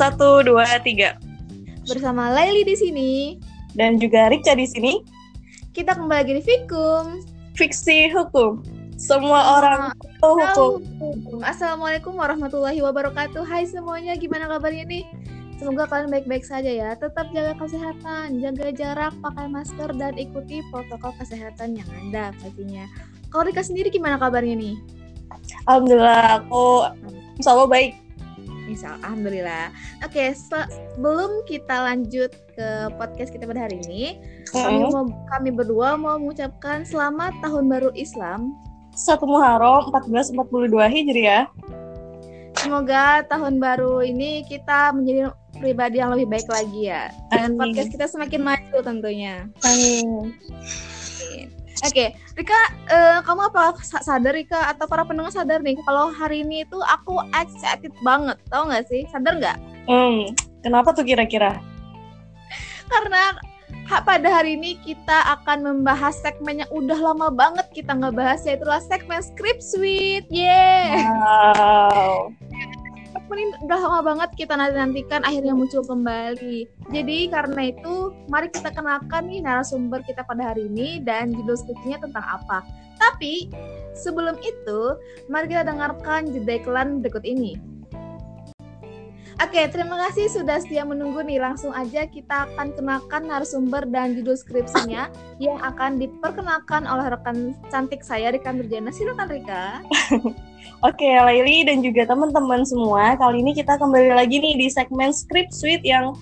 Satu, dua, tiga. Bersama Laili di sini. Dan juga Rica di sini. Kita kembali lagi di Fikum. Fiksi hukum. Semua orang tahu hukum. Assalamualaikum warahmatullahi wabarakatuh. Hai semuanya, gimana kabarnya nih? Semoga kalian baik-baik saja ya. Tetap jaga kesehatan, jaga jarak, pakai masker, dan ikuti protokol kesehatan yang ada pastinya. Kalau Rika sendiri gimana kabarnya nih? Alhamdulillah, aku insya Allah baik. Misal, alhamdulillah. Oke, sebelum kita lanjut ke podcast kita pada hari ini, kami mau kami berdua mau mengucapkan selamat tahun baru Islam. Satu Muharram 1442 Hijriah. Semoga tahun baru ini kita menjadi pribadi yang lebih baik lagi ya. Dan Amin. podcast kita semakin maju tentunya. Amin. Oke, okay. Rika, uh, kamu apa sadar Rika atau para pendengar sadar nih kalau hari ini itu aku excited banget, tau nggak sih? Sadar nggak? Hmm, kenapa tuh kira-kira? Karena ha, pada hari ini kita akan membahas segmen yang udah lama banget kita nggak bahas yaitu segmen script suite, yeah. Wow ini udah lama banget kita nanti-nantikan akhirnya muncul kembali. Jadi karena itu mari kita kenalkan nih narasumber kita pada hari ini dan judul skripsinya tentang apa. Tapi sebelum itu mari kita dengarkan jeda iklan berikut ini. Oke, terima kasih sudah setia menunggu nih. Langsung aja kita akan kenakan narasumber dan judul skripsinya yang akan diperkenalkan oleh rekan cantik saya Rika Nurjana. Silakan Rika. Oke, Laili dan juga teman-teman semua, kali ini kita kembali lagi nih di segmen Script Suite yang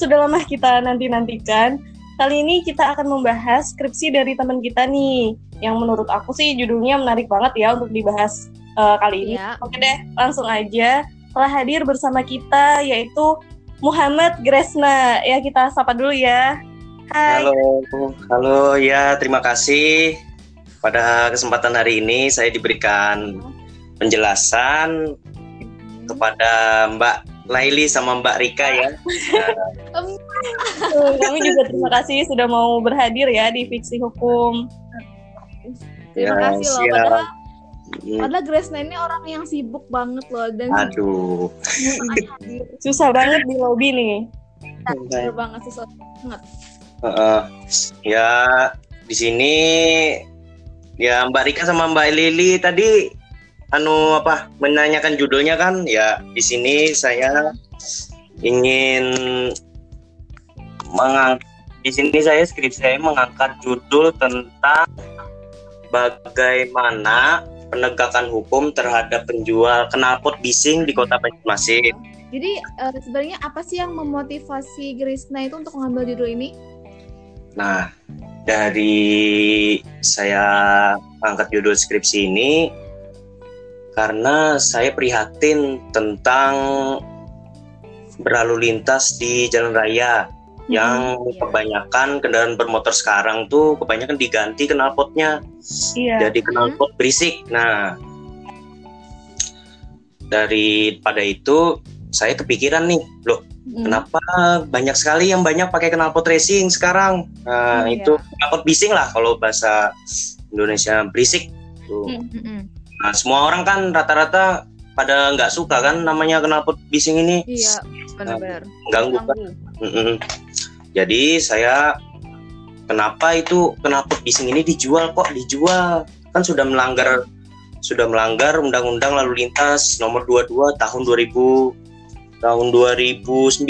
sudah lama kita nanti-nantikan. Kali ini kita akan membahas skripsi dari teman kita nih, yang menurut aku sih judulnya menarik banget ya untuk dibahas uh, kali ini. Ya. Oke deh, langsung aja telah hadir bersama kita yaitu Muhammad Gresna. Ya kita sapa dulu ya. Hai. Halo, halo ya terima kasih. Pada kesempatan hari ini saya diberikan penjelasan kepada Mbak Laili sama Mbak Rika ya. Kami juga terima kasih sudah mau berhadir ya di Fiksi Hukum. Terima ya, kasih loh. Padahal. Padahal Grace ini orang yang sibuk banget loh dan aduh. Susah banget di lobby nih. Susah banget susah banget. Uh, ya di sini ya Mbak Rika sama Mbak Lili tadi anu apa menanyakan judulnya kan? Ya di sini saya ingin mengang di sini saya skripsi saya mengangkat judul tentang bagaimana penegakan hukum terhadap penjual knalpot bising di Kota Banjarmasin. Jadi uh, sebenarnya apa sih yang memotivasi Grisna itu untuk mengambil judul ini? Nah, dari saya angkat judul skripsi ini karena saya prihatin tentang berlalu lintas di jalan raya yang hmm, kebanyakan kendaraan bermotor sekarang tuh kebanyakan diganti knalpotnya iya. jadi knalpot hmm. berisik nah daripada itu saya kepikiran nih loh hmm. kenapa banyak sekali yang banyak pakai knalpot racing sekarang nah hmm, itu iya. knalpot bising lah kalau bahasa Indonesia berisik tuh hmm, hmm, hmm. nah semua orang kan rata-rata pada nggak suka kan namanya knalpot bising ini iya benar-benar nah, ganggu kan jadi saya kenapa itu kenapa bising ini dijual kok dijual kan sudah melanggar sudah melanggar undang-undang lalu lintas nomor 22 tahun 2000 tahun 2009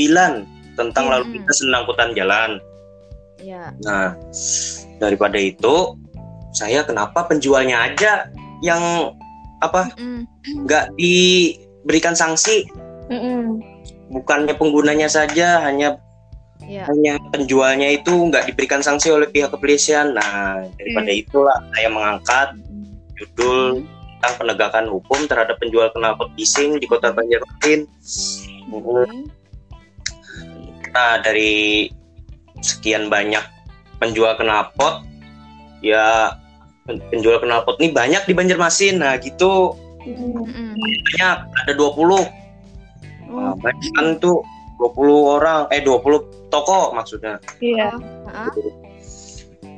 tentang hmm. lalu lintas dan angkutan jalan. Ya. Nah, daripada itu saya kenapa penjualnya aja yang apa nggak mm. diberikan sanksi? Mm -mm. Bukannya penggunanya saja hanya yeah. hanya penjualnya itu nggak diberikan sanksi oleh pihak kepolisian. Nah daripada hmm. itulah saya mengangkat judul hmm. tentang penegakan hukum terhadap penjual knalpot bising di Kota Banjarmasin. Hmm. Nah dari sekian banyak penjual knalpot, ya penjual knalpot ini banyak di Banjarmasin. Nah gitu hmm. banyak ada 20 Nah, banyak kan tuh 20 orang eh 20 toko maksudnya. Iya.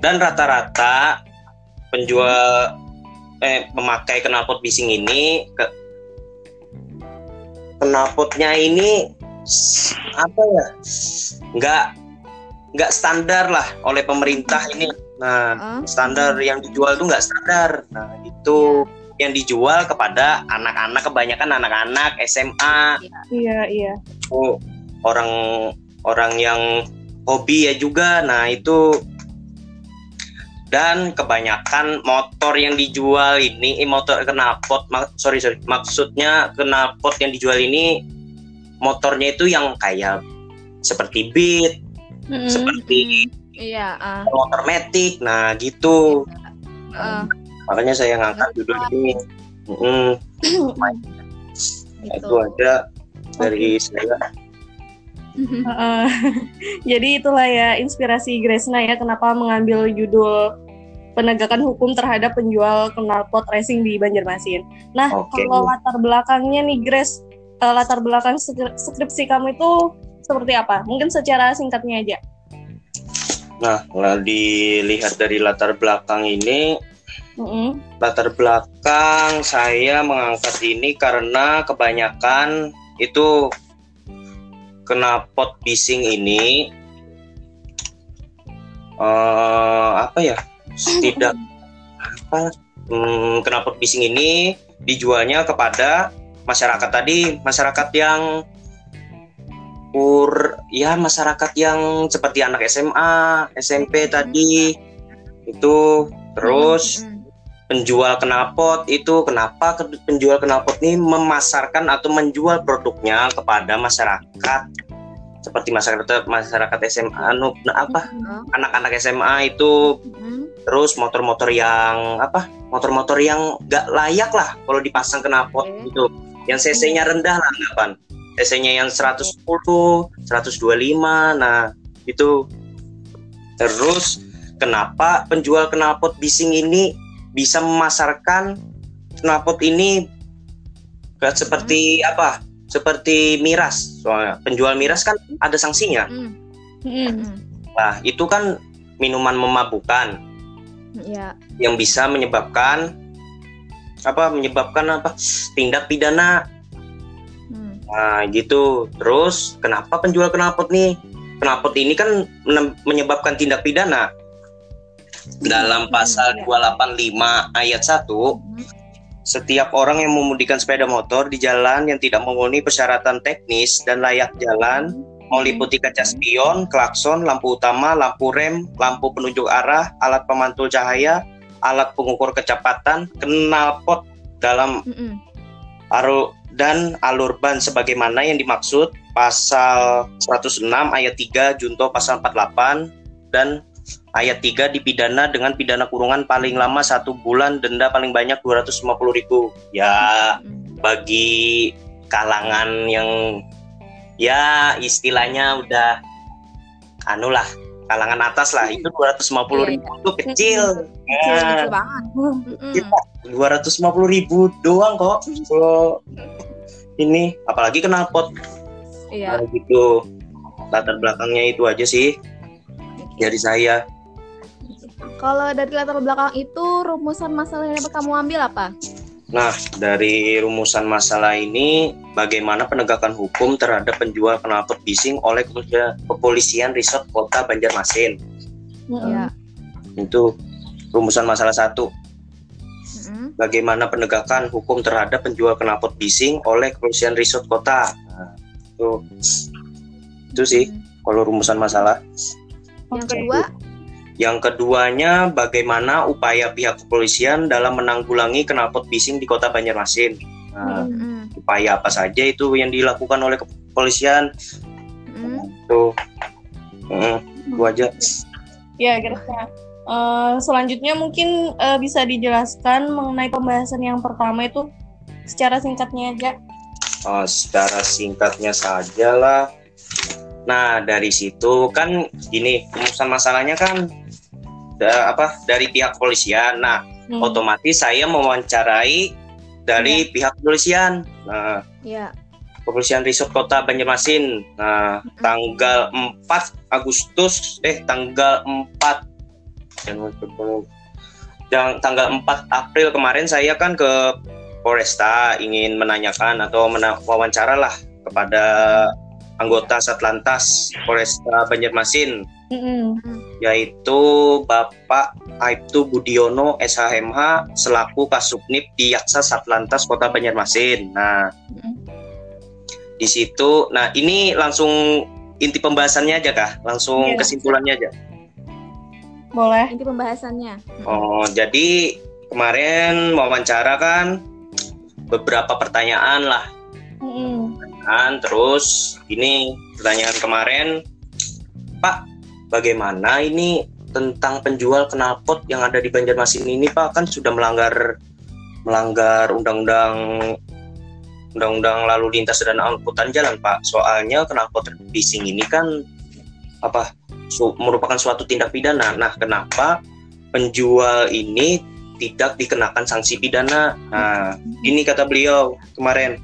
Dan rata-rata penjual eh memakai knalpot bising ini ke knalpotnya ini apa ya nggak nggak standar lah oleh pemerintah ini nah uh. standar yang dijual tuh nggak standar nah itu yeah. Yang dijual kepada anak-anak kebanyakan anak-anak SMA iya iya oh, orang orang yang hobi ya juga nah itu dan kebanyakan motor yang dijual ini eh, motor knalpot mak, sorry sorry maksudnya knalpot yang dijual ini motornya itu yang kayak seperti Beat hmm. seperti iya uh. motor metik nah gitu uh. Makanya saya ngangkat judul ini hmm. itu. itu aja dari okay. saya uh, jadi itulah ya inspirasi Gresna ya kenapa mengambil judul penegakan hukum terhadap penjual knalpot racing di Banjarmasin. Nah, okay. kalau latar belakangnya nih Grace, uh, latar belakang skripsi kamu itu seperti apa? Mungkin secara singkatnya aja. Nah, kalau dilihat dari latar belakang ini, mm-hmm. latar belakang saya mengangkat ini karena kebanyakan itu knalpot bising ini uh, apa ya tidak apa hmm, knalpot bising ini dijualnya kepada masyarakat tadi masyarakat yang pur ya masyarakat yang seperti anak SMA SMP tadi itu terus penjual knalpot itu kenapa penjual knalpot ini memasarkan atau menjual produknya kepada masyarakat? Seperti masyarakat masyarakat SMA anu nah apa? Anak-anak SMA itu terus motor-motor yang apa? Motor-motor yang gak layak lah kalau dipasang knalpot okay. gitu. Yang cc-nya rendah lah anggapan cc-nya yang 110 125 nah itu. Terus kenapa penjual knalpot bising ini bisa memasarkan knalpot ini seperti hmm. apa seperti miras soalnya penjual miras kan ada sanksinya hmm. Hmm. nah itu kan minuman memabukkan ya. yang bisa menyebabkan apa menyebabkan apa tindak pidana hmm. nah gitu terus kenapa penjual knalpot nih knalpot ini kan menyebabkan tindak pidana dalam pasal 285 ayat 1 hmm. setiap orang yang memudikan sepeda motor di jalan yang tidak memenuhi persyaratan teknis dan layak jalan hmm meliputi kaca spion, klakson, lampu utama, lampu rem, lampu penunjuk arah, alat pemantul cahaya, alat pengukur kecepatan, knalpot dalam mm -mm. aru dan alur ban sebagaimana yang dimaksud pasal 106 ayat 3 junto pasal 48 dan ayat 3 dipidana dengan pidana kurungan paling lama satu bulan denda paling banyak 250 ribu. Ya bagi kalangan yang ya istilahnya udah anu lah kalangan atas lah itu 250 iya, ribu iya. itu kecil. Kecil, kecil banget. 250 ribu doang kok. Kalau ini apalagi knalpot iya. nah, gitu. Latar belakangnya itu aja sih dari saya kalau dari latar belakang itu rumusan masalah yang kamu ambil apa Nah, dari rumusan masalah ini, bagaimana penegakan hukum terhadap penjual knalpot bising oleh kepolisian resort kota Banjarmasin? Ya. Itu rumusan masalah satu. Bagaimana penegakan hukum terhadap penjual knalpot bising oleh kepolisian resort kota? Nah, itu, itu sih kalau rumusan masalah. Yang kedua? Yang keduanya, bagaimana upaya pihak kepolisian dalam menanggulangi knalpot bising di kota Banjarmasin. Nah, mm-hmm. Upaya apa saja itu yang dilakukan oleh kepolisian? Mm-hmm. Tuh, mm, itu aja. Ya, kira-kira. Uh, selanjutnya mungkin uh, bisa dijelaskan mengenai pembahasan yang pertama itu secara singkatnya aja. Oh, secara singkatnya saja lah. Nah, dari situ kan gini, rumusan masalahnya kan da, apa dari pihak kepolisian. Nah, hmm. otomatis saya mewawancarai dari ya. pihak kepolisian. Nah, ya. Kepolisian Resort Kota Banjarmasin. Nah, hmm. tanggal 4 Agustus eh tanggal 4 yang tanggal 4 April kemarin saya kan ke Polresta ingin menanyakan atau wawancara lah kepada anggota Satlantas Polresta Banjarmasin Mm-mm. Yaitu Bapak Aibtu Budiono SHMH selaku Kasubnip di Yaksa Satlantas Kota Banjarmasin. Nah, Mm-mm. di situ nah ini langsung inti pembahasannya aja kah? Langsung Iya. kesimpulannya aja. Boleh. Inti pembahasannya. Oh, jadi kemarin wawancara kan beberapa pertanyaan lah Mm-mm. kan terus ini pertanyaan kemarin Pak bagaimana ini tentang penjual knalpot yang ada di Banjarmasin ini Pak? Kan sudah melanggar melanggar undang-undang undang-undang lalu lintas dan angkutan jalan Pak. Soalnya knalpot bising ini kan apa su- merupakan suatu tindak pidana. Nah kenapa penjual ini tidak dikenakan sanksi pidana? Nah ini kata beliau kemarin.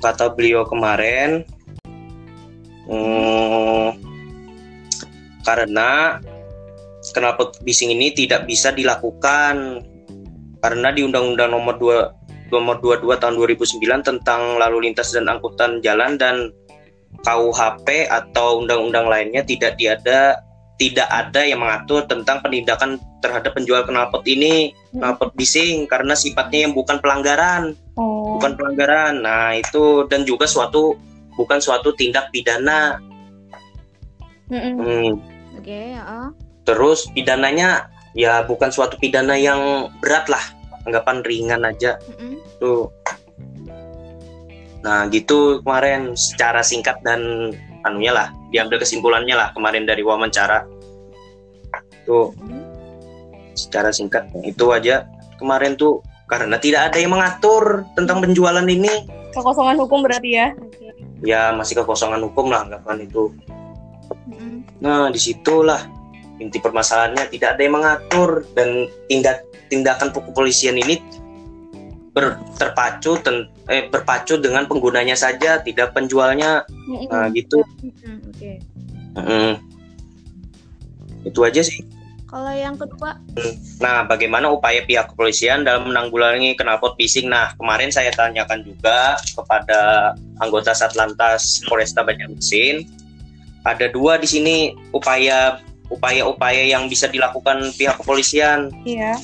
Kata beliau kemarin hmm, karena kenapa bising ini tidak bisa dilakukan karena di Undang-Undang Nomor 2 Nomor 22 Tahun 2009 tentang lalu lintas dan angkutan jalan dan KUHP atau undang-undang lainnya tidak diada tidak ada yang mengatur tentang penindakan terhadap penjual knalpot ini knalpot bising karena sifatnya yang bukan pelanggaran Oh. bukan pelanggaran. Nah, itu dan juga suatu bukan suatu tindak pidana. Mm-mm. Hmm, Oke, ya. Terus pidananya ya bukan suatu pidana yang berat lah, anggapan ringan aja Mm-mm. tuh. Nah, gitu kemarin secara singkat dan anunya lah, diambil kesimpulannya lah kemarin dari wawancara. Tuh, Mm-mm. secara singkat itu aja kemarin tuh karena tidak ada yang mengatur tentang penjualan ini. Kekosongan hukum berarti ya. Ya masih kekosongan hukum lah anggapan itu. Nah, di situlah inti permasalahannya tidak ada yang mengatur dan tindak tindakan kepolisian ini ber, terpacu ten- eh, berpacu dengan penggunanya saja, tidak penjualnya. Mm-mm. Nah, gitu. Oke. Mm-mm. Itu aja sih. Kalau yang kedua, Nah, bagaimana upaya pihak kepolisian dalam menanggulangi knalpot bising? Nah, kemarin saya tanyakan juga kepada anggota Satlantas Polresta Banjarmasin. Ada dua di sini upaya upaya-upaya yang bisa dilakukan pihak kepolisian. Iya.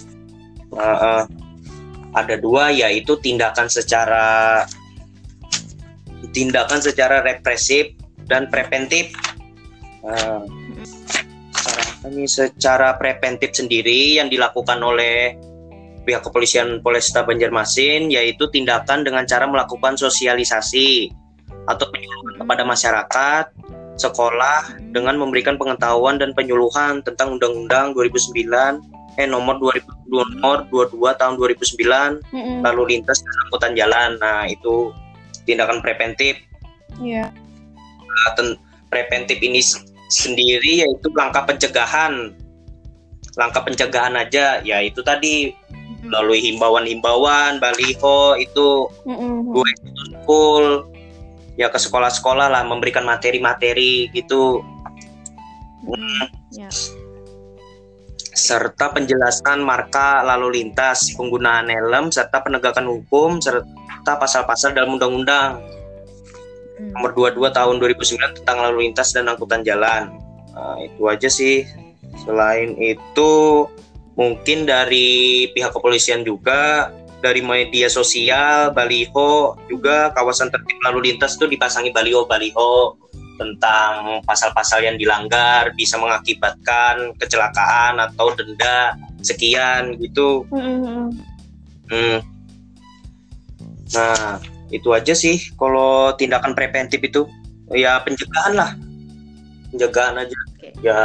Uh, uh, ada dua yaitu tindakan secara tindakan secara represif dan preventif. Uh, nih? secara preventif sendiri yang dilakukan oleh pihak kepolisian Polresta Banjarmasin yaitu tindakan dengan cara melakukan sosialisasi atau penyuluhan kepada masyarakat, sekolah dengan memberikan pengetahuan dan penyuluhan tentang Undang-Undang 2009 eh nomor 2000 nomor 22 tahun 2009 Mm-mm. lalu lintas dan angkutan jalan. Nah, itu tindakan preventif. Iya. Nah, ten- preventif ini sendiri yaitu langkah pencegahan. Langkah pencegahan aja ya itu tadi Mm-mm. melalui himbauan-himbauan, baliho itu Mm-mm. gue itu school ya ke sekolah-sekolah lah memberikan materi-materi gitu Mm-mm. Ya. serta penjelasan marka lalu lintas, penggunaan helm serta penegakan hukum serta pasal-pasal dalam undang-undang Mm. nomor 22 tahun 2009 tentang lalu lintas dan angkutan jalan. Nah, itu aja sih. Selain itu mungkin dari pihak kepolisian juga dari media sosial, baliho juga kawasan tertib lalu lintas itu dipasangi baliho-baliho tentang pasal-pasal yang dilanggar bisa mengakibatkan kecelakaan atau denda sekian gitu. Mm-mm. Hmm. Nah, itu aja sih kalau tindakan preventif itu ya pencegahan lah. Pencegahan aja. Oke. Ya,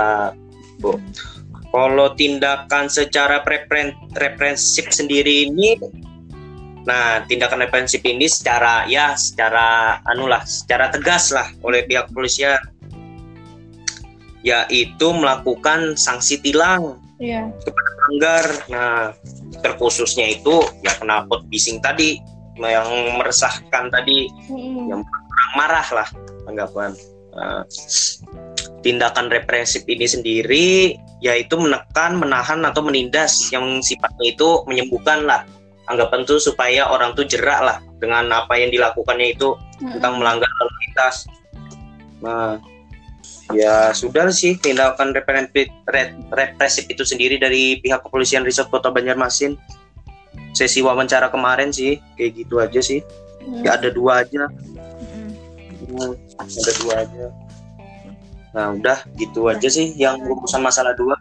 Bu. Kalau tindakan secara represif sendiri ini Nah, tindakan represif ini secara ya secara anu lah, secara tegas lah oleh pihak kepolisian yaitu melakukan sanksi tilang Iya. melanggar. Nah, terkhususnya itu ya knalpot bising tadi yang meresahkan tadi Mm-mm. yang marah lah anggapan. Nah, tindakan represif ini sendiri yaitu menekan, menahan atau menindas yang sifatnya itu menyembuhkan lah anggapan tuh supaya orang tuh jerak lah dengan apa yang dilakukannya itu tentang melanggar lalu lintas. Nah, ya sudah sih tindakan represif, represif itu sendiri dari pihak kepolisian Resort Kota Banjarmasin. Sesi wawancara kemarin sih kayak gitu aja sih. Ya ada dua aja. Hmm, ada dua aja. Nah udah gitu aja sih yang urusan masalah dua.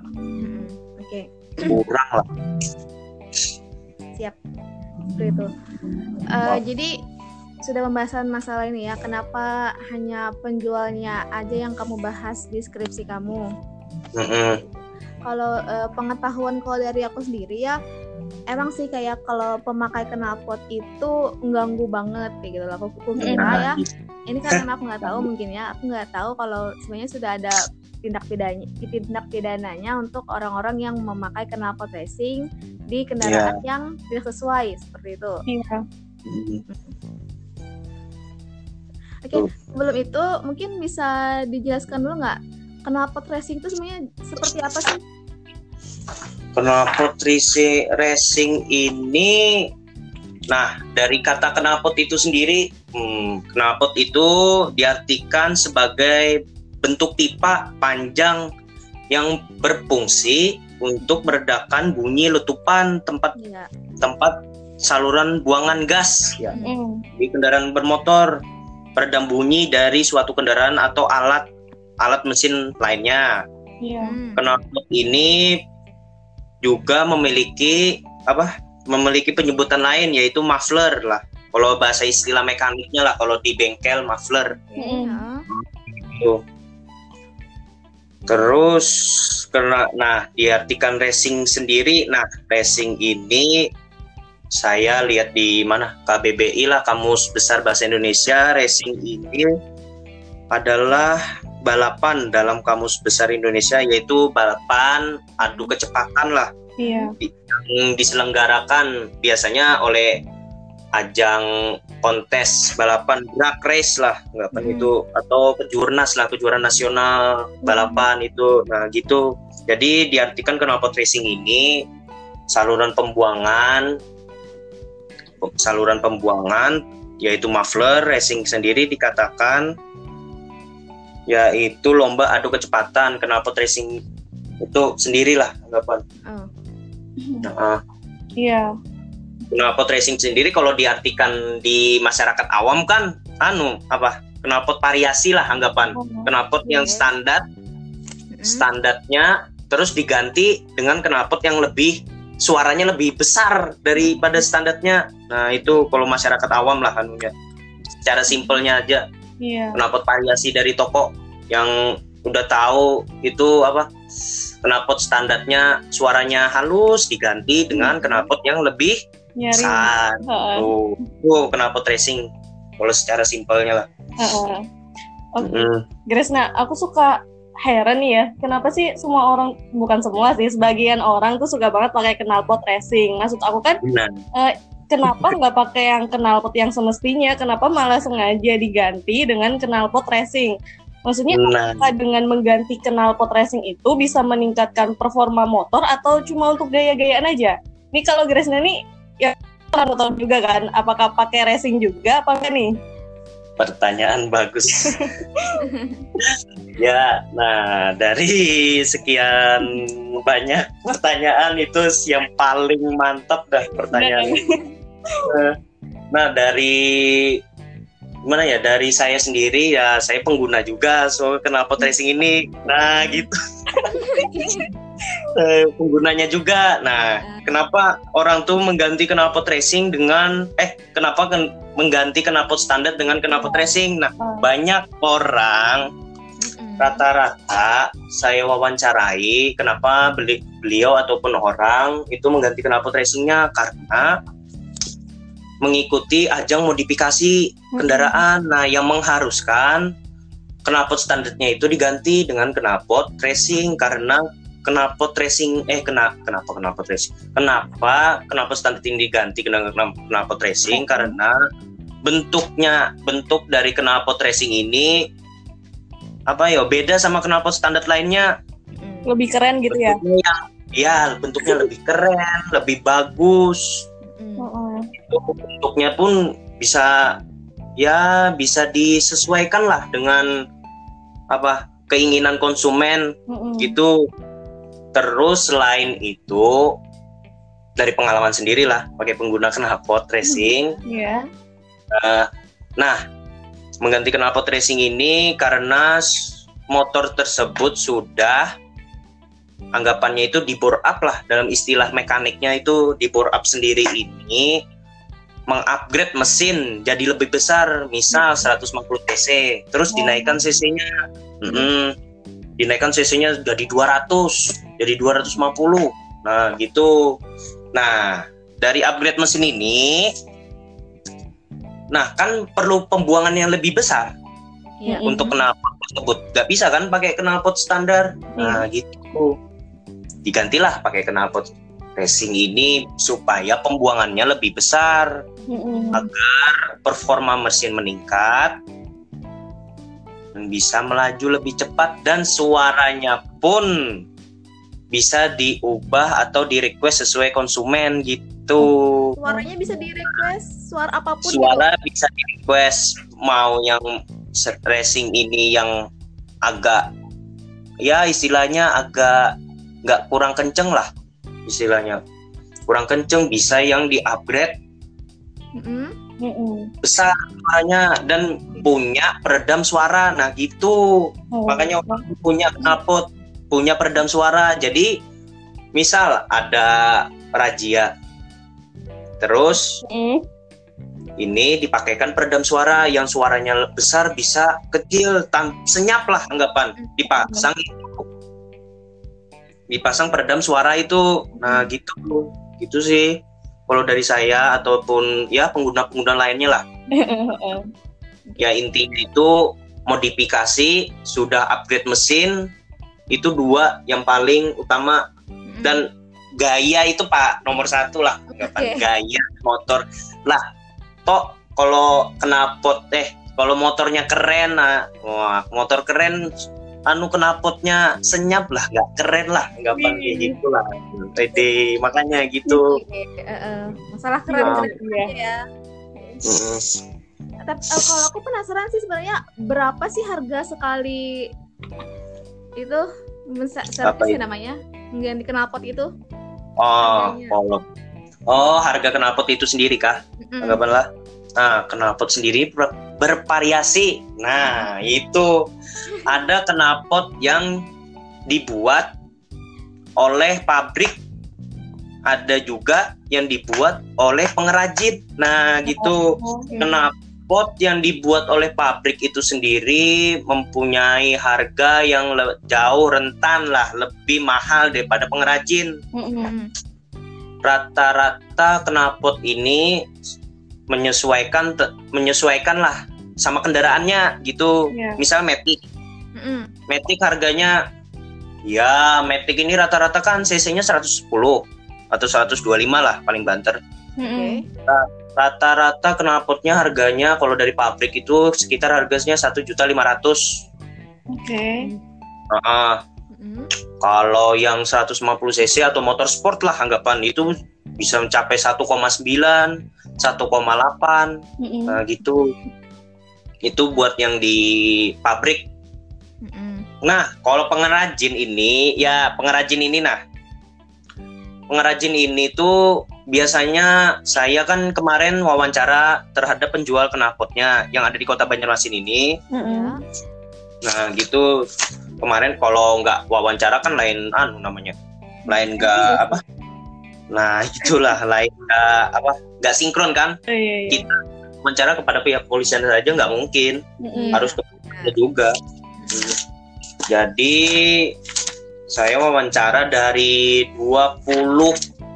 Oke. Okay. Kurang lah. Siap. Itu. Uh, jadi sudah pembahasan masalah ini ya. Kenapa hanya penjualnya aja yang kamu bahas di skripsi kamu? Mm -hmm. Kalau uh, pengetahuan kalau dari aku sendiri ya, emang sih kayak kalau pemakai knalpot itu mengganggu banget kayak gitu lah. Aku, aku kira nah, ya. Gitu. Ini karena aku nggak tahu mungkin ya. Aku nggak tahu kalau sebenarnya sudah ada tindak pidana tindak pidananya untuk orang-orang yang memakai knalpot racing di kendaraan yeah. yang tidak sesuai seperti itu. Yeah. Mm -hmm. Oke, okay, sebelum itu mungkin bisa dijelaskan dulu nggak kenapa racing itu sebenarnya seperti apa sih? Kenapa racing racing ini Nah, dari kata knalpot itu sendiri, hmm, knalpot itu diartikan sebagai bentuk pipa panjang yang berfungsi untuk meredakan bunyi letupan tempat ya. tempat saluran buangan gas ya. Mm. di kendaraan bermotor peredam bunyi dari suatu kendaraan atau alat alat mesin lainnya. Hmm. Knalpot ini juga memiliki apa? Memiliki penyebutan lain yaitu muffler lah. Kalau bahasa istilah mekaniknya lah kalau di bengkel muffler. Gitu. Terus karena nah diartikan racing sendiri, nah racing ini saya lihat di mana KBBI lah Kamus Besar Bahasa Indonesia racing ini adalah balapan dalam Kamus Besar Indonesia yaitu balapan adu kecepatan lah iya. yang diselenggarakan biasanya oleh ajang kontes balapan drag race lah nggak hmm. itu atau kejurnas lah kejuaraan nasional balapan hmm. itu nah gitu jadi diartikan knalpot racing ini saluran pembuangan saluran pembuangan yaitu muffler racing sendiri dikatakan yaitu lomba adu kecepatan knalpot racing itu sendirilah anggapan. Oh. Nah, iya. Knalpot racing sendiri kalau diartikan di masyarakat awam kan anu apa knalpot variasi lah anggapan oh. knalpot yang standar standarnya terus diganti dengan knalpot yang lebih suaranya lebih besar daripada standarnya. Nah itu kalau masyarakat awam lah anunya. Secara simpelnya aja. Iya. Knalpot variasi dari toko yang udah tahu itu apa knalpot standarnya suaranya halus diganti dengan hmm. knalpot yang lebih besar. Tuh, tuh knalpot racing kalau secara simpelnya lah. Uh, Oke, okay. mm. Grace, nah aku suka heran nih ya, kenapa sih semua orang bukan semua sih, sebagian orang tuh suka banget pakai knalpot racing. Maksud aku kan uh, kenapa nggak pakai yang knalpot yang semestinya? Kenapa malah sengaja diganti dengan knalpot racing? Maksudnya nah. apa dengan mengganti knalpot racing itu bisa meningkatkan performa motor atau cuma untuk gaya-gayaan aja? Nih kalau Grace nih ya tahu juga kan, apakah pakai racing juga apa nih? pertanyaan bagus. ya, nah dari sekian banyak pertanyaan itu yang paling mantap dah pertanyaan. Nah, dari gimana ya dari saya sendiri ya saya pengguna juga so kenapa tracing ini? Nah gitu. Eh, penggunanya juga. Nah kenapa orang tuh mengganti knalpot racing dengan eh kenapa kan mengganti knalpot standar dengan knalpot racing nah banyak orang rata-rata saya wawancarai kenapa beli beliau ataupun orang itu mengganti knalpot racingnya karena mengikuti ajang modifikasi kendaraan. Nah, yang mengharuskan knalpot standarnya itu diganti dengan knalpot racing karena knalpot racing eh kena kenapa knalpot racing? Kenapa knalpot standar ini diganti dengan knalpot racing karena bentuknya bentuk dari knalpot racing ini apa ya beda sama knalpot standar lainnya. Lebih keren gitu ya? bentuknya ya? Iya, bentuknya lebih keren, lebih bagus. Bentuknya pun bisa ya bisa disesuaikan lah dengan apa keinginan konsumen Mm-mm. gitu terus selain itu dari pengalaman sendiri lah pakai pengguna knalpot racing Iya. Eh, nah mengganti knalpot racing ini karena motor tersebut sudah anggapannya itu di bore up lah dalam istilah mekaniknya itu di bore up sendiri ini mengupgrade mesin jadi lebih besar misal 150 cc terus dinaikkan cc-nya Mm-mm. dinaikkan cc-nya jadi 200 jadi 250 nah gitu. Nah dari upgrade mesin ini nah kan perlu pembuangan yang lebih besar Iya. Mm-mm. untuk knalpot tersebut. Nggak bisa kan pakai knalpot standar? Nah Iya. gitu. Digantilah pakai knalpot racing ini supaya pembuangannya lebih besar Mm-mm. performa mesin meningkat dan bisa melaju lebih cepat dan suaranya pun bisa diubah atau di request sesuai konsumen gitu Suaranya bisa di request suara apa pun gitu. suara bisa di request mau yang racing ini yang agak ya istilahnya agak nggak kurang kenceng lah istilahnya kurang kenceng bisa yang di upgrade. Mm-mm. besar suaranya dan punya peredam suara nah gitu Oh. makanya orang punya knalpot punya peredam suara jadi misal ada razia terus Mm. ini dipakaikan peredam suara yang suaranya besar bisa kecil tam senyap lah anggapan dipasang itu dipasang peredam suara itu. Nah gitu. Gitu sih. Kalau dari saya ataupun ya pengguna-pengguna lainnya lah. Ya intinya itu modifikasi sudah upgrade mesin itu dua yang paling utama. Mm-mm. dan gaya itu pak nomor satu lah. Oke. gaya motor. Lah toh kalau knalpot eh kalau motornya keren nah wah motor keren anu knalpotnya senyap lah nggak keren lah anggapan kayak Wih. gitu lah pede makanya gitu eh, eh. masalah keren-keren Iya. aja ya. Mm-mm. Tapi eh, kalau aku penasaran sih sebenarnya berapa sih harga sekali itu Apa servis itu? namanya mengganti knalpot itu? oh kalau oh harga knalpot itu sendiri kah Mm-mm. anggapan lah nah knalpot sendiri bervariasi. Nah itu ada knalpot yang dibuat oleh pabrik. Ada juga yang dibuat oleh pengrajin. Nah gitu. Oh, knalpot yang dibuat oleh pabrik itu sendiri mempunyai harga yang jauh rentan lah lebih mahal daripada pengrajin. Rata-rata knalpot ini menyesuaikan te- menyesuaikan lah sama kendaraannya gitu. Iya. Misal Matic, Mm-mm. Matic harganya ya Matic ini rata-rata kan cc-nya 110 atau 125 lah paling banter. Mm-mm. Rata-rata knalpotnya harganya kalau dari pabrik itu sekitar harganya 1.500. Oke. Heeh. Mm-mm. Kalau yang 150 cc atau motor sport lah anggapan itu bisa mencapai 1,9, 1,8 Mm-mm. Nah gitu. Itu buat yang di pabrik. Mm-mm. Nah, kalau pengrajin ini, ya pengrajin ini nah. Pengrajin ini tuh biasanya saya kan kemarin wawancara terhadap penjual knalpotnya yang ada di kota Banjarmasin ini. Mm-mm. Ya. Nah, gitu. Kemarin kalau nggak wawancara kan lain anu namanya. Lain nggak apa? Nah, itulah lain nggak apa? Nggak sinkron kan? Oh, iya, iya. Kita wawancara kepada pihak polisian saja nggak mungkin. Mm-mm. harus ke juga. Hmm. Jadi saya wawancara dari 20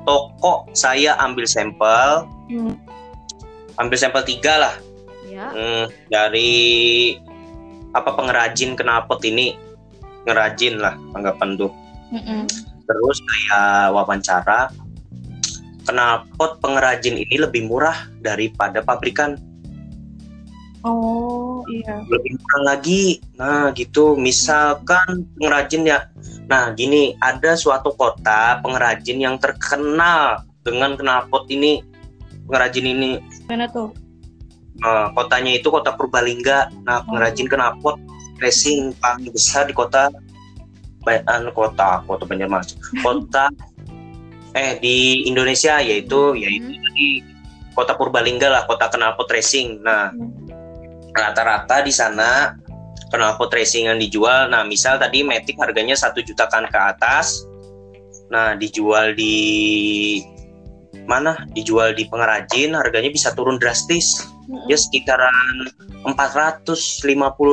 toko saya ambil sampel, Hmm. ambil sampel tiga lah Ya. Hmm, dari apa pengrajin knalpot ini ngerajin lah anggapan tuh. Mm-mm. Terus saya wawancara knalpot pengrajin ini lebih murah daripada pabrikan. Oh iya. lebih murah lagi. Nah, gitu. Misalkan pengrajin ya. Nah, gini, ada suatu kota pengrajin yang terkenal dengan knalpot ini. pengrajin ini. Mana tuh? Nah, kotanya itu kota Purbalingga. Nah, pengrajin knalpot racing paling besar di kota Bayan kota kota Banjarmasin. Kota eh di Indonesia yaitu yaitu di kota Purbalingga lah, kota knalpot racing. Nah, rata-rata di sana knalpot racing yang dijual. Nah, misal tadi Matic harganya satu juta kan ke atas. Nah, dijual di mana? Dijual di pengrajin harganya bisa turun drastis. Ya sekitaran 450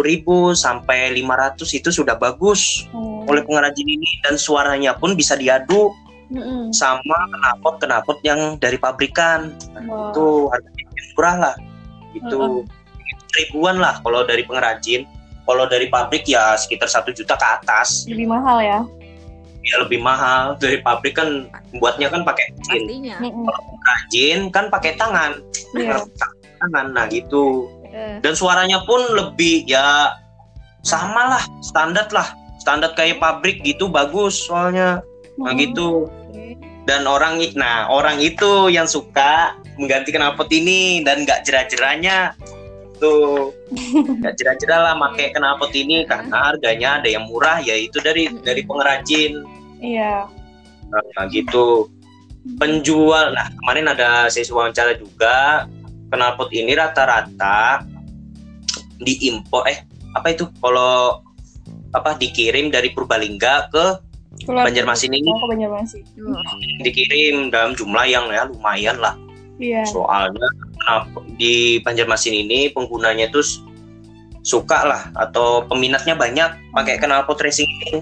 ribu sampai 500 itu sudah bagus Oh. oleh pengrajin ini dan suaranya pun bisa diadu Mm-mm. sama knalpot knalpot yang dari pabrikan. Nah, Wah. itu harganya murah lah. Itu ribuan lah kalau dari pengrajin. Kalau dari pabrik ya sekitar satu juta ke atas. Lebih mahal ya. Ya lebih mahal dari pabrik kan buatnya kan pakai mesin. Mm-mm. Pengrajin kan pakai tangan. Iya. Tangan. Nah gitu. Eh, Dan suaranya pun lebih ya sama lah, standar lah. Standar kayak pabrik gitu bagus soalnya. Nah Mm-mm. gitu. oke. dan orang nah orang itu yang suka mengganti knalpot ini dan nggak jerah-jerahnya tuh nggak jerah-jerah lah pakai knalpot ini karena harganya ada yang murah yaitu dari dari pengrajin Iya. nah gitu penjual nah kemarin ada saya wawancara juga knalpot ini rata-rata diimpor eh apa itu kalau apa dikirim dari Purbalingga ke Keluar- Banjarmasin ini Oh, ke Banjarmasin. Wah, dikirim dalam jumlah yang ya lumayan lah Iya. soalnya kenapa di Banjarmasin ini penggunanya tuh suka lah atau peminatnya banyak pakai knalpot racing ini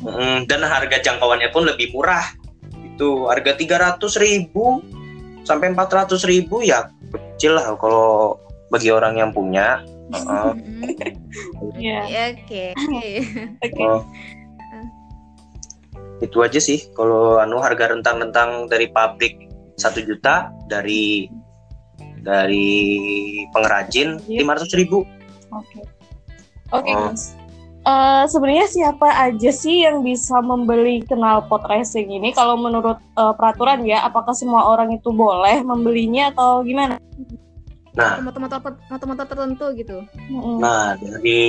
Mm, dan harga jangkauannya pun lebih murah itu harga 300.000 ribu sampai 400.000 ribu ya kecil lah kalau bagi orang yang punya Heeh. Iya. ya, Oke. oke. Itu aja sih kalau anu harga rentang-rentang dari pabrik satu juta dari dari pengrajin Iya. lima ratus ribu Oke. Oke, Oh. Mas. Eh, sebenarnya siapa aja sih yang bisa membeli knalpot racing ini? Kalau menurut eh, peraturan ya, apakah semua orang itu boleh membelinya atau gimana? nah Motor-motor tertentu gitu. Nah dari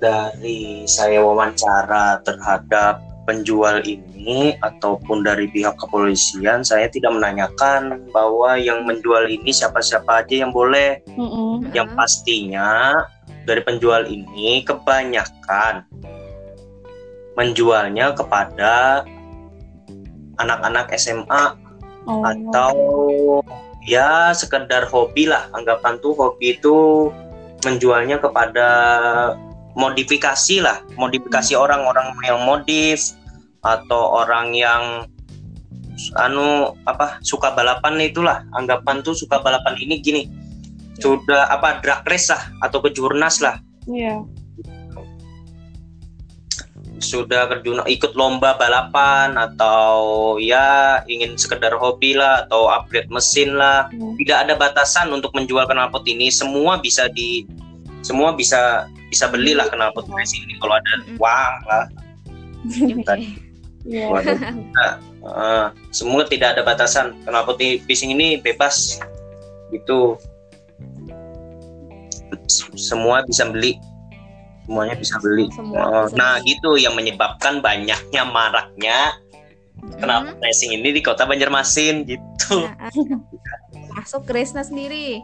dari saya wawancara terhadap penjual ini ataupun dari pihak kepolisian saya tidak menanyakan bahwa yang menjual ini siapa-siapa aja yang boleh Mm-mm. yang pastinya dari penjual ini kebanyakan menjualnya kepada anak-anak SMA Oh. atau ya sekedar hobi lah anggapan tuh hobi itu menjualnya kepada modifikasi lah modifikasi orang-orang yang modif atau orang yang anu apa suka balapan itulah. Anggapan tuh suka balapan ini gini sudah apa drag race lah atau kejurnas lah. Iya. sudah terjun ikut lomba balapan atau ya ingin sekedar hobi lah atau upgrade mesin lah. Hmm. tidak ada batasan untuk menjual knalpot ini. Semua bisa di semua bisa bisa beli lah knalpot racing ini kalau ada uang lah. Iya. Waduh. Nah, eh, semua tidak ada batasan di fishing ini bebas gitu S- semua bisa beli semuanya bisa beli Semua Eh, bisa nah beli. gitu yang menyebabkan banyaknya maraknya knalpot Mm. racing ini di kota Banjarmasin gitu Nah, Masuk Krisna sendiri.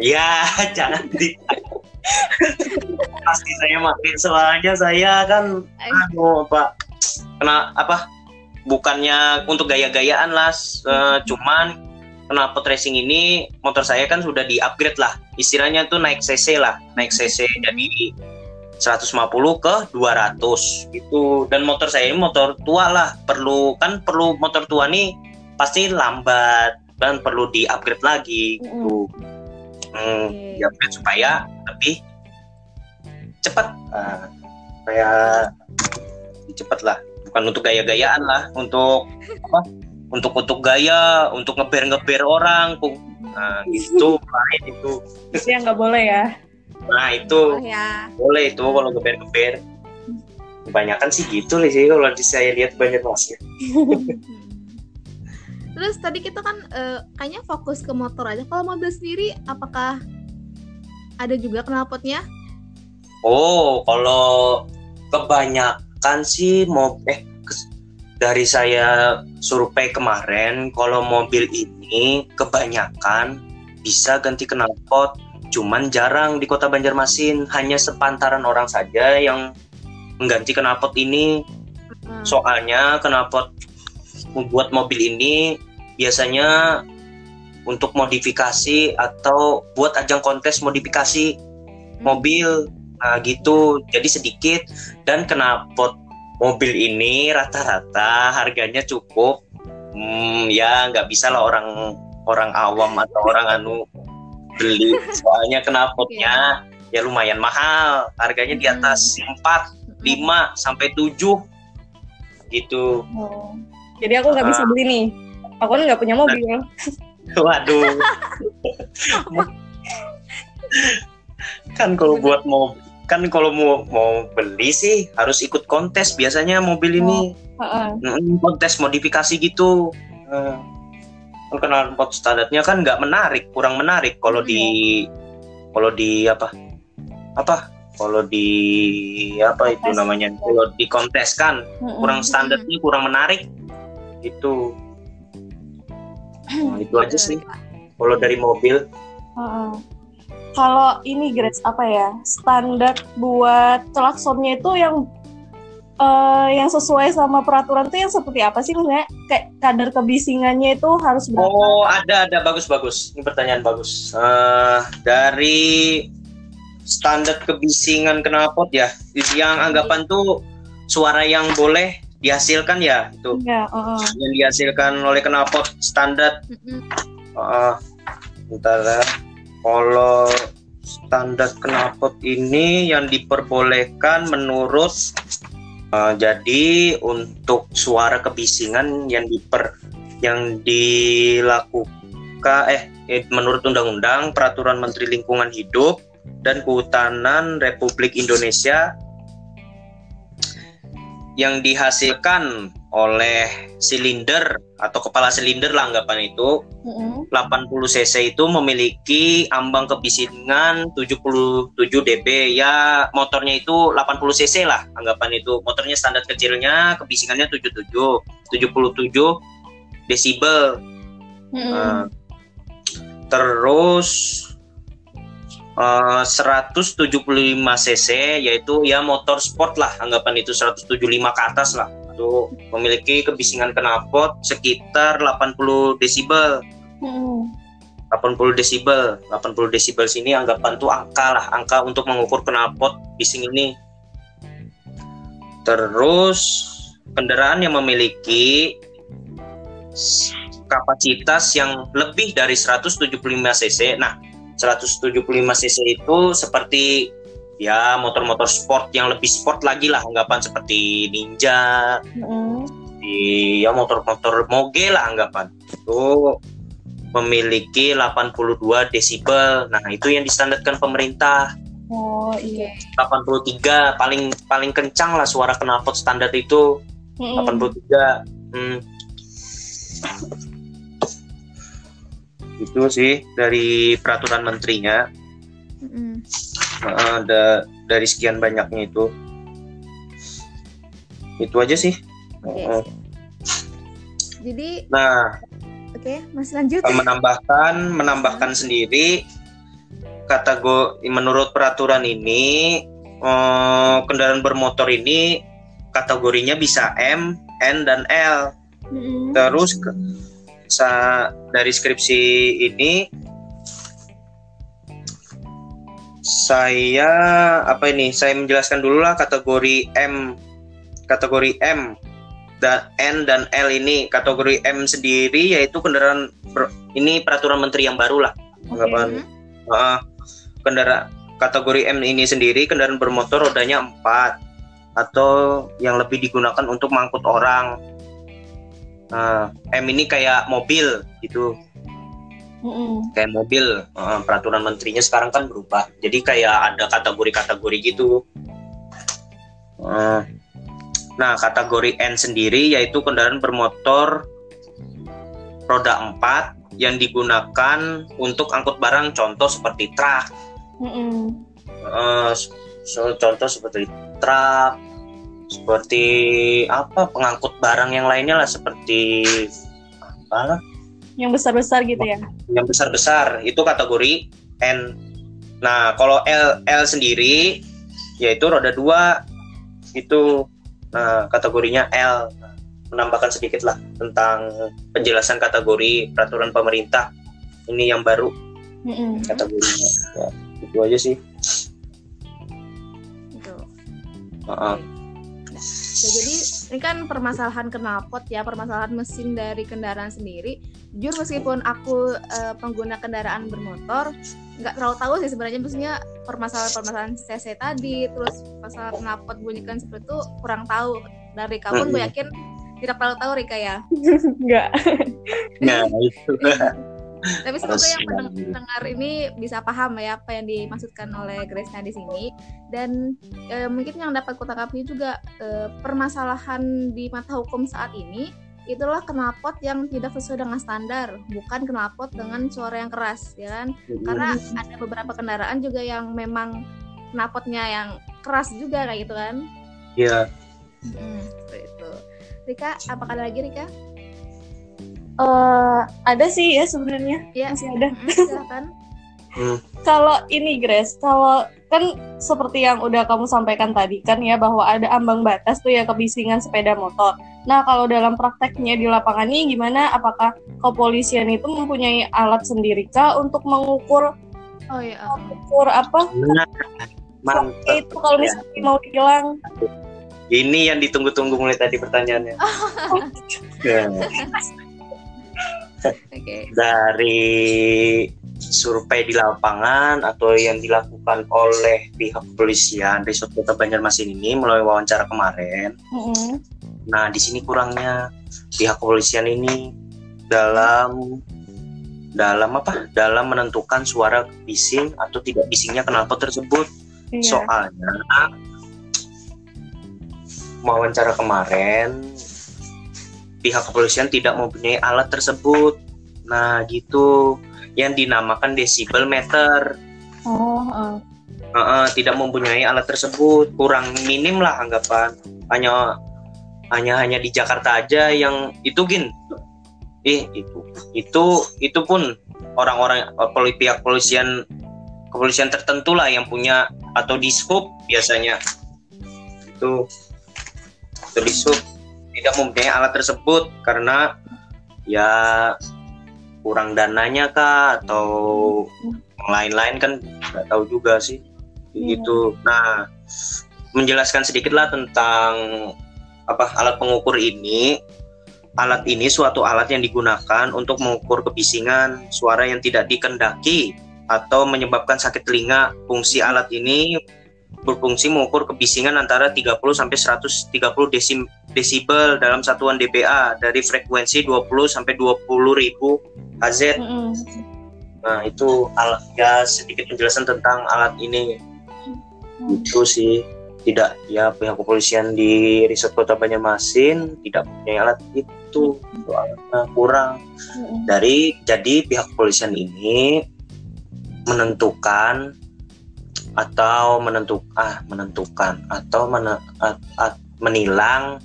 Ya, jangan di pasti saya makin soalnya saya kan anu apa kena apa? Bukannya untuk gaya-gayaan lah eh, cuman knalpot racing ini motor saya kan sudah di upgrade lah. Istilahnya tuh naik cc lah naik cc jadi 150 ke 200 gitu. Dan motor saya ini motor tua lah perlu kan perlu motor tua nih pasti lambat dan perlu di upgrade lagi gitu. Hmm, Oke. di upgrade supaya lebih cepat Nah, supaya lebih cepat lah. Bukan untuk gaya-gayaan lah untuk apa? Untuk untuk gaya untuk ngeber-ngeber orang Pu- nah gitu. Lain itu. Itu yang nggak boleh ya. nah itu. Oh ya. boleh itu kalau ngeber-ngeber. Kebanyakan sih gitu nih sih kalau di- saya lihat banyak masnya Terus tadi kita kan uh, kayaknya fokus ke motor aja. Kalau mobil sendiri, apakah ada juga knalpotnya? Oh, kalau kebanyakan sih mau eh dari saya survei kemarin, kalau mobil ini kebanyakan bisa ganti knalpot, cuman jarang di kota Banjarmasin. Hanya sepantaran orang saja yang mengganti knalpot ini. Hmm. Soalnya knalpot membuat mobil ini biasanya untuk modifikasi atau buat ajang kontes modifikasi hmm. mobil nah gitu jadi sedikit dan knalpot mobil ini rata-rata harganya cukup hmm, ya nggak bisa lah orang orang awam atau orang anu beli soalnya knalpotnya yeah. ya lumayan mahal harganya di atas hmm. 4 5 sampai 7 gitu oh. Jadi aku nggak uh, bisa ah. beli nih. Aku kan nggak punya mobil. Waduh. kan kalau buat mau kan kalau mau mau beli sih harus ikut kontes biasanya mobil ini oh, uh -uh. kontes modifikasi gitu uh, kenal pot standarnya kan nggak menarik kurang menarik kalau di iya. kalau di apa apa kalau di apa itu namanya kalau di kontes kan kurang standarnya kurang menarik itu nah, itu aja sih. Kalau dari mobil? Uh, kalau ini Grace apa ya? Standar buat klaksonnya itu yang uh, yang sesuai sama peraturan itu yang seperti apa sih maksudnya kayak kadar kebisingannya itu harus berapa? Oh ada ada. Bagus bagus. Ini pertanyaan bagus. Uh, dari standar kebisingan knalpot ya? Yang anggapan tuh suara yang boleh dihasilkan ya itu ya, uh, yang dihasilkan oleh knalpot standar mm-hmm. uh, ya. kalau standar knalpot ini yang diperbolehkan menurut uh, jadi untuk suara kebisingan yang diper yang dilakukan eh, eh menurut undang-undang peraturan Menteri Lingkungan Hidup dan Kehutanan Republik Indonesia yang dihasilkan oleh silinder atau kepala silinder lah anggapan itu mm-hmm. 80 cc itu memiliki ambang kebisingan 77 dB ya motornya itu 80 cc lah anggapan itu motornya standar kecilnya kebisingannya 77 77 desibel mm-hmm. uh, terus uh, 175 cc yaitu ya motor sport lah anggapan itu 175 ke atas lah. Itu memiliki kebisingan knalpot sekitar 80 desibel. Hmm. 80 desibel. 80 desibel sini anggapan tuh angka lah angka untuk mengukur knalpot bising ini. Terus kendaraan yang memiliki kapasitas yang lebih dari 175 cc. Nah 175 cc itu seperti ya motor-motor sport yang lebih sport lagi lah anggapan seperti Ninja, mm. di ya motor-motor moge lah anggapan itu memiliki 82 desibel. Nah itu yang distandarkan pemerintah. Oh iya. 83 paling paling kencang lah suara knalpot standar itu. Mm. 83. Hmm itu sih dari peraturan menterinya mm. ada dari sekian banyaknya itu itu aja sih okay. uh, jadi nah oke okay, masih lanjut menambahkan menambahkan mm. sendiri kategori menurut peraturan ini uh, kendaraan bermotor ini kategorinya bisa M, N dan L. Mm. Terus sa dari skripsi ini saya apa ini saya menjelaskan dulu lah kategori M. Kategori M dan N dan L ini kategori M sendiri yaitu kendaraan ber, ini peraturan menteri yang baru lah. Okay. uh, kendaraan kategori M ini sendiri kendaraan bermotor rodanya 4 atau yang lebih digunakan untuk mengangkut orang uh, M ini kayak mobil gitu. Mm kayak mobil. Uh, peraturan menterinya sekarang kan berubah. Jadi kayak ada kategori-kategori gitu. Uh, nah kategori N sendiri yaitu kendaraan bermotor roda empat yang digunakan untuk angkut barang contoh seperti truk. Mm -mm. Eh, so, contoh seperti truk seperti apa pengangkut barang yang lainnya lah seperti apa? Lah yang besar-besar gitu ya? Yang besar-besar itu kategori N. Nah kalau L L sendiri yaitu roda dua itu nah kategorinya L. Menambahkan sedikit lah tentang penjelasan kategori peraturan pemerintah. Ini yang baru. Mm-mm. kategorinya. Ya itu aja sih. Gitu. Heeh. Ya, jadi ini kan permasalahan knalpot ya, permasalahan mesin dari kendaraan sendiri. Jujur meskipun aku eh, pengguna kendaraan bermotor, nggak terlalu tahu sih sebenarnya maksudnya permasalahan-permasalahan CC tadi, terus masalah knalpot bunyikan seperti itu kurang tahu. Dan Rika pun gue yakin tidak terlalu tahu Rika ya. enggak nah itu Tapi semoga yang pendengar ini bisa paham ya apa yang dimaksudkan oleh Grace-nya di sini dan eh, mungkin yang dapat kutangkapi juga eh, permasalahan di mata hukum saat ini itulah knalpot yang tidak sesuai dengan standar, bukan knalpot dengan suara yang keras, ya kan? Karena ada beberapa kendaraan juga yang memang knalpotnya yang keras juga kayak gitu kan? ya Hmm, seperti itu. Rika, apakah ada lagi Rika? Eh, ada sih ya sebenarnya Ya, masih ada mm, silakan. kalau ini Grace kalau kan seperti yang udah kamu sampaikan tadi kan ya bahwa ada ambang batas tuh ya kebisingan sepeda motor. Nah kalau dalam prakteknya di lapangan ini gimana? Apakah kepolisian itu mempunyai alat sendiri kah untuk mengukur Oh iya. mengukur apa? Nah, mantap Itu kalau misalnya mau hilang. ini yang ditunggu-tunggu mulai tadi pertanyaannya Ya. Dari survei di lapangan atau yang dilakukan oleh pihak kepolisian Resort Kota Banjarmasin ini melalui wawancara kemarin. Mm-mm. Nah, di sini kurangnya pihak kepolisian ini dalam dalam apa? Dalam menentukan suara bising atau tidak bisingnya knalpot tersebut. Iya. Soalnya wawancara kemarin pihak kepolisian tidak mempunyai alat tersebut. Nah, gitu yang dinamakan desibel meter. Oh, eh. Heeh, tidak mempunyai alat tersebut, kurang minim lah anggapan. Hanya hanya hanya di Jakarta aja yang itu gin. Eh, itu. Itu itu pun orang-orang eh, pihak kepolisian kepolisian tertentu lah yang punya atau di scoop biasanya. Itu di scoop tidak mempunyai alat tersebut karena ya kurang dananya kah atau yang lain-lain kan nggak tahu juga sih. Iya. gitu. Nah menjelaskan sedikit lah tentang apa alat pengukur ini. Alat ini suatu alat yang digunakan untuk mengukur kebisingan suara yang tidak dikendaki atau menyebabkan sakit telinga. Fungsi alat ini berfungsi mengukur kebisingan antara 30 sampai 130 desim, desibel dalam satuan dBA dari frekuensi 20 sampai 20 ribu Hz Mm-mm. Nah itu alat ya sedikit penjelasan tentang alat ini itu sih tidak ya pihak kepolisian di Resort Kota Banjarmasin tidak punya alat itu soalnya kurang Mm-mm. dari jadi pihak kepolisian ini menentukan atau menentuk ah menentukan atau mene- at- at- menilang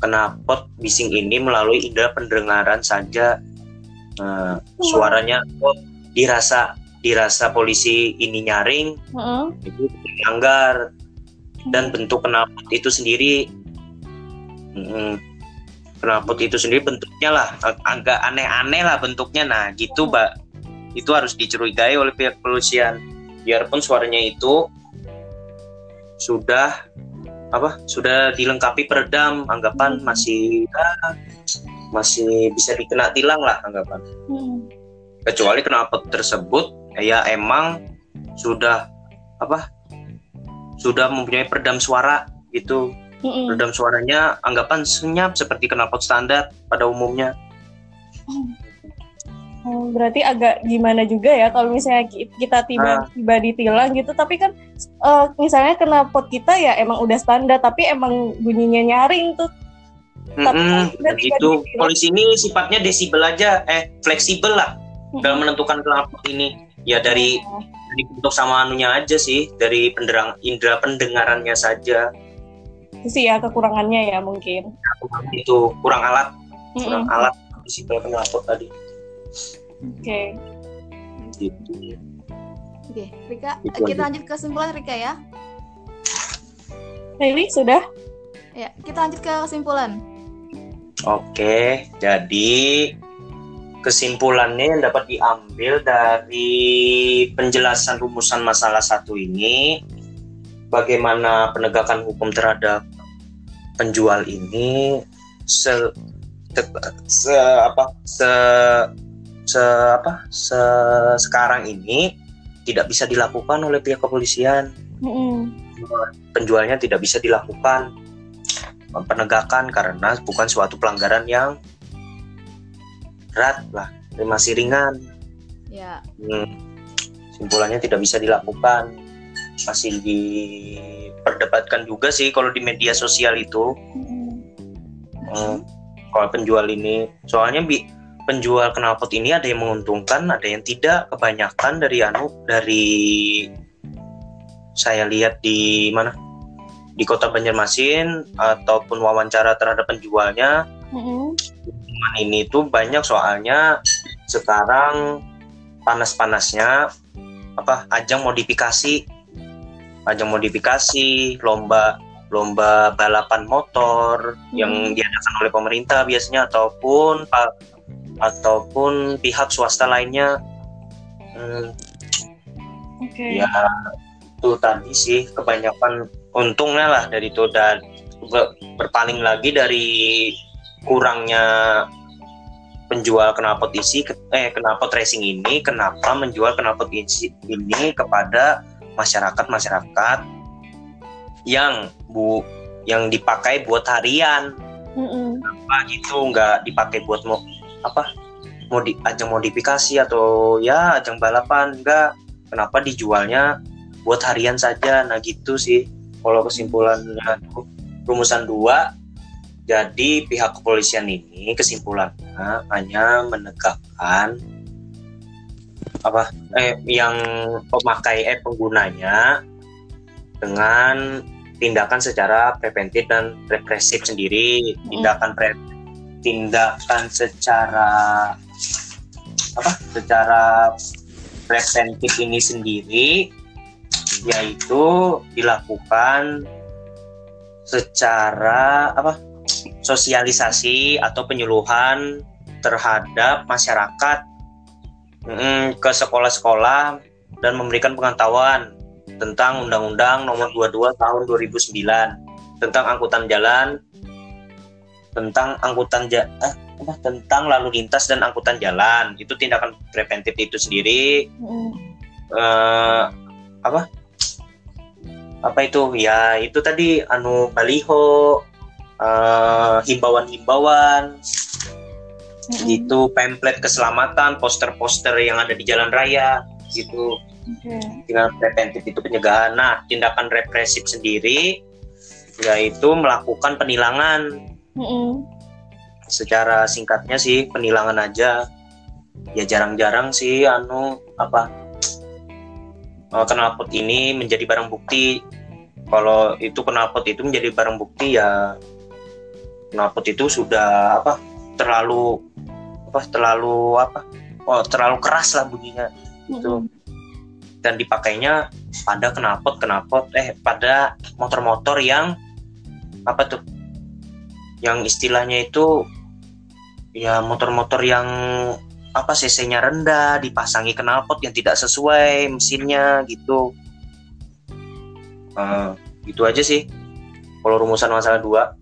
knalpot bising ini melalui indera pendengaran saja. Nah, suaranya oh, dirasa dirasa polisi ini nyaring Mm-mm. itu dilanggar dan bentuk knalpot itu sendiri. Mm, knalpot itu sendiri bentuknya lah ag- agak aneh-aneh lah bentuknya. Nah gitu mbak. Itu harus dicurigai oleh pihak kepolisian. Biarpun suaranya itu sudah apa sudah dilengkapi peredam anggapan masih ah, masih bisa dikena tilang lah anggapan Mm-mm. kecuali knalpot tersebut ya emang sudah apa sudah mempunyai peredam suara gitu Mm-mm. peredam suaranya anggapan senyap seperti knalpot standar pada umumnya Oh, berarti agak gimana juga ya kalau misalnya ki- kita tiba tiba ditilang gitu tapi kan eh, misalnya kena pot kita ya emang udah standar tapi emang bunyinya nyaring tuh Mm -hmm. Itu polisi ini sifatnya desibel aja, eh fleksibel lah hmm. dalam menentukan knalpot ini. Ya dari oh. dari bentuk sama anunya aja sih, dari penderang indera pendengarannya saja. Itu sih ya kekurangannya ya mungkin. Itu kurang alat, kurang -hmm. alat desibel knalpot tadi. Oke. Okay. Gitu. Oke, Rika, gitu kita lanjut ke kesimpulan Rika ya. Lili sudah? Ya, kita lanjut ke kesimpulan. Oke, jadi kesimpulannya yang dapat diambil dari penjelasan rumusan masalah satu ini, bagaimana penegakan hukum terhadap penjual ini se, se, se apa se, se apa se, sekarang ini tidak bisa dilakukan oleh pihak kepolisian. Mm -hmm. Penjualnya tidak bisa dilakukan penegakan karena bukan suatu pelanggaran yang berat lah, masih ringan. Ya. Hmm, simpulannya tidak bisa dilakukan, masih diperdebatkan juga sih kalau di media sosial itu. Hmm. Hmm, kalau penjual ini, soalnya bi penjual knalpot ini ada yang menguntungkan, ada yang tidak. Kebanyakan dari anu dari saya lihat di mana di kota Banjarmasin ataupun wawancara terhadap penjualnya mm-hmm. ini tuh banyak soalnya sekarang panas-panasnya apa ajang modifikasi ajang modifikasi lomba lomba balapan motor hmm. yang diadakan oleh pemerintah biasanya ataupun ataupun pihak swasta lainnya hmm, okay. ya itu tadi sih kebanyakan untungnya lah dari itu dan berpaling lagi dari kurangnya penjual knalpot isi eh knalpot racing ini kenapa menjual knalpot isi ini kepada masyarakat masyarakat yang bu yang dipakai buat harian mm -mm. apa itu nggak dipakai buat apa mau di ajang modifikasi atau ya ajang balapan enggak. Kenapa dijualnya buat harian saja? Nah gitu sih. Kalau kesimpulannya rumusan dua jadi pihak kepolisian ini kesimpulannya hanya menegakkan apa eh yang pemakai eh penggunanya dengan tindakan secara preventif dan represif sendiri tindakan pre tindakan secara apa secara preventif ini sendiri yaitu dilakukan secara apa sosialisasi atau penyuluhan terhadap masyarakat mm, ke sekolah-sekolah dan memberikan pengetahuan tentang Undang-Undang Nomor 22 Tahun 2009 tentang angkutan jalan tentang angkutan ja eh, apa, tentang lalu lintas dan angkutan jalan. Itu tindakan preventif itu sendiri. Mm. uh, apa? Apa itu? Ya itu tadi anu baliho uh, himbauan-himbauan. Mm-hmm. gitu pamflet keselamatan poster-poster yang ada di jalan raya gitu. Okay. dengan preventif itu pencegahan. Nah tindakan represif sendiri yaitu melakukan penilangan mm-hmm. secara singkatnya sih penilangan aja. Ya jarang-jarang sih anu apa uh, knalpot ini menjadi barang bukti. Kalau itu knalpot itu menjadi barang bukti ya knalpot itu sudah apa terlalu apa terlalu apa oh terlalu keras lah bunyinya. Itu dan dipakainya pada knalpot knalpot eh pada motor-motor yang apa tuh yang istilahnya itu ya motor-motor yang apa cc-nya rendah, dipasangi knalpot yang tidak sesuai mesinnya gitu. Uh, gitu aja sih. Kalau rumusan masalah dua,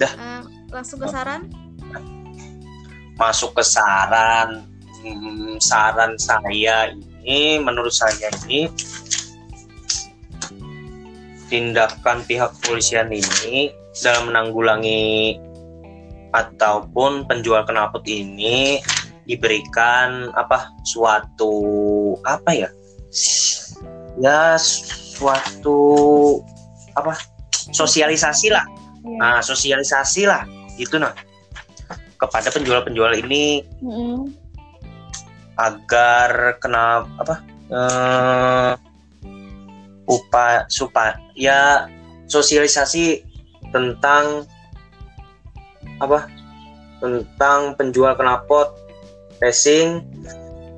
dah. Uh, langsung ke saran? Masuk ke saran. Hmm, saran saya ini, menurut saya ini tindakan pihak kepolisian ini dalam menanggulangi ataupun penjual knalpot ini diberikan apa suatu apa ya? Ya suatu apa? Sosialisasi lah. Ya. nah sosialisasi lah. Gitu nah kepada penjual-penjual ini mm-hmm. agar kena apa uh, upah supaya ya sosialisasi tentang apa? Tentang penjual knalpot racing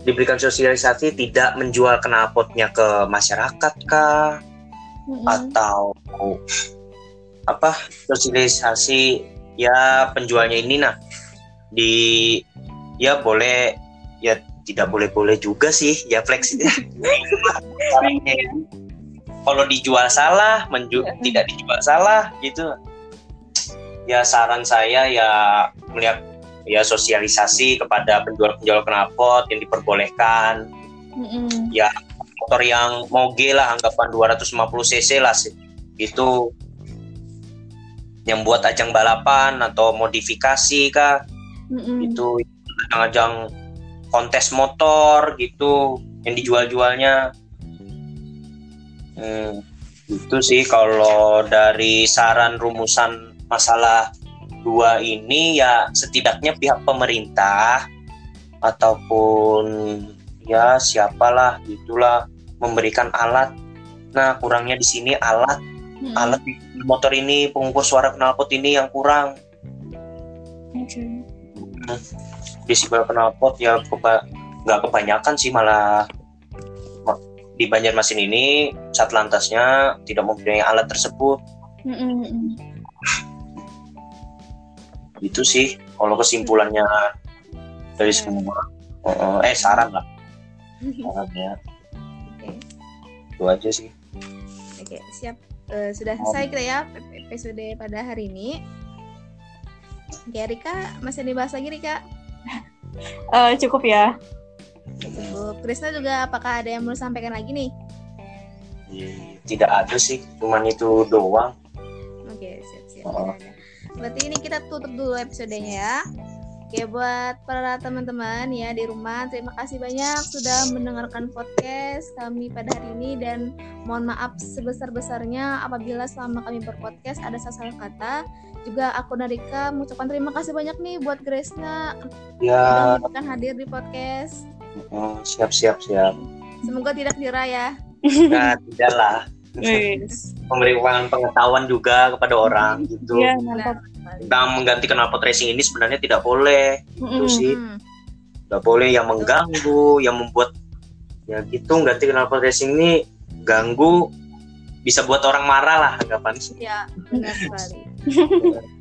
diberikan sosialisasi tidak menjual knalpotnya ke masyarakat kah? Mm-hmm. atau apa? Sosialisasi ya penjualnya ini nah di ya boleh ya tidak boleh boleh juga sih ya fleksibel kalau dijual salah menju iya. tidak dijual salah gitu ya saran saya ya melihat ya sosialisasi kepada penjual-penjual knalpot yang diperbolehkan mm-hmm. ya motor yang moge lah anggapan 250 cc lah itu yang buat ajang balapan atau modifikasi kah mm-hmm. itu ajang-ajang kontes motor gitu yang dijual-jualnya hmm, itu sih kalau dari saran rumusan masalah dua ini ya setidaknya pihak pemerintah ataupun ya siapalah gitulah memberikan alat nah kurangnya di sini alat hmm. alat di motor ini pengukur suara knalpot ini yang kurang okay. hmm. desibel knalpot ya nggak kebanyakan sih malah di Banjarmasin ini saat lantasnya tidak mempunyai alat tersebut. Mm-mm. Itu sih kalau kesimpulannya dari semua. Uh, eh saran lah. Sarannya. Okay. Itu aja sih. Oke, okay, siap. Uh, sudah selesai kita ya episode pada hari ini. Oke, Rika, masih dibahas lagi Rika? Uh, cukup ya. Krisna juga apakah ada yang mau sampaikan lagi nih? Tidak ada sih, cuman itu doang. Oke, siap-siap. Oh. Berarti ini kita tutup dulu episodenya ya. Oke, buat para teman-teman ya di rumah, terima kasih banyak sudah mendengarkan podcast kami pada hari ini dan mohon maaf sebesar-besarnya apabila selama kami berpodcast ada salah kata. Juga aku Narika mengucapkan terima kasih banyak nih buat Grace-nya ya. yang hadir di podcast. Oh, siap siap siap. Semoga tidak dira ya. Nah, tidaklah. Memberikan pengetahuan juga kepada orang gitu. Iya, Tentang mengganti knalpot racing ini sebenarnya tidak boleh. Mm -hmm. Itu sih. Tidak boleh yang mengganggu, yang membuat ya gitu ganti knalpot racing ini ganggu bisa buat orang marah lah anggapan sih. Iya, benar sekali.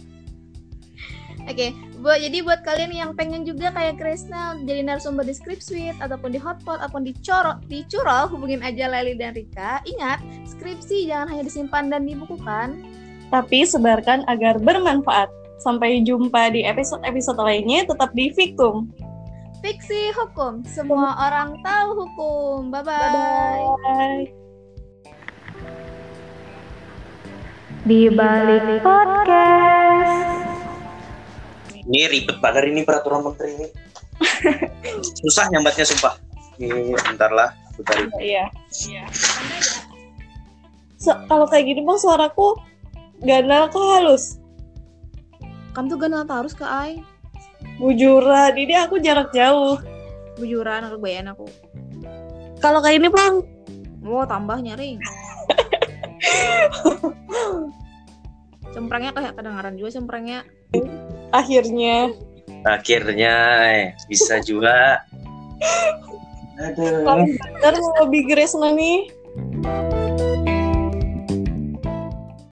Oke, okay. Buat jadi buat kalian yang pengen juga kayak Krisna jadi narasumber di Script Suite ataupun di Hotpot ataupun di Corok, di Curol, hubungin aja Leli dan Rika. Ingat, skripsi jangan hanya disimpan dan dibukukan, tapi sebarkan agar bermanfaat. Sampai jumpa di episode-episode lainnya tetap di Fikum. Fiksi hukum, semua orang tahu hukum. Bye bye. bye, Di balik podcast ini ribet banget ini peraturan menteri ini. Susah nyambatnya sumpah. Ini bentar lah bentar iya iya. So, kalau kayak gini bang suaraku ganal ke halus? Kamu tuh ganal harus ke ai? Bujuran ini aku jarak jauh. Bujuran aku bayan aku. Kalau kayak ini bang. Mau oh, tambah nyaring cemprengnya kayak kedengaran juga cemprengnya akhirnya. Akhirnya eh, bisa juga. Aduh. Kalau bener Grace nih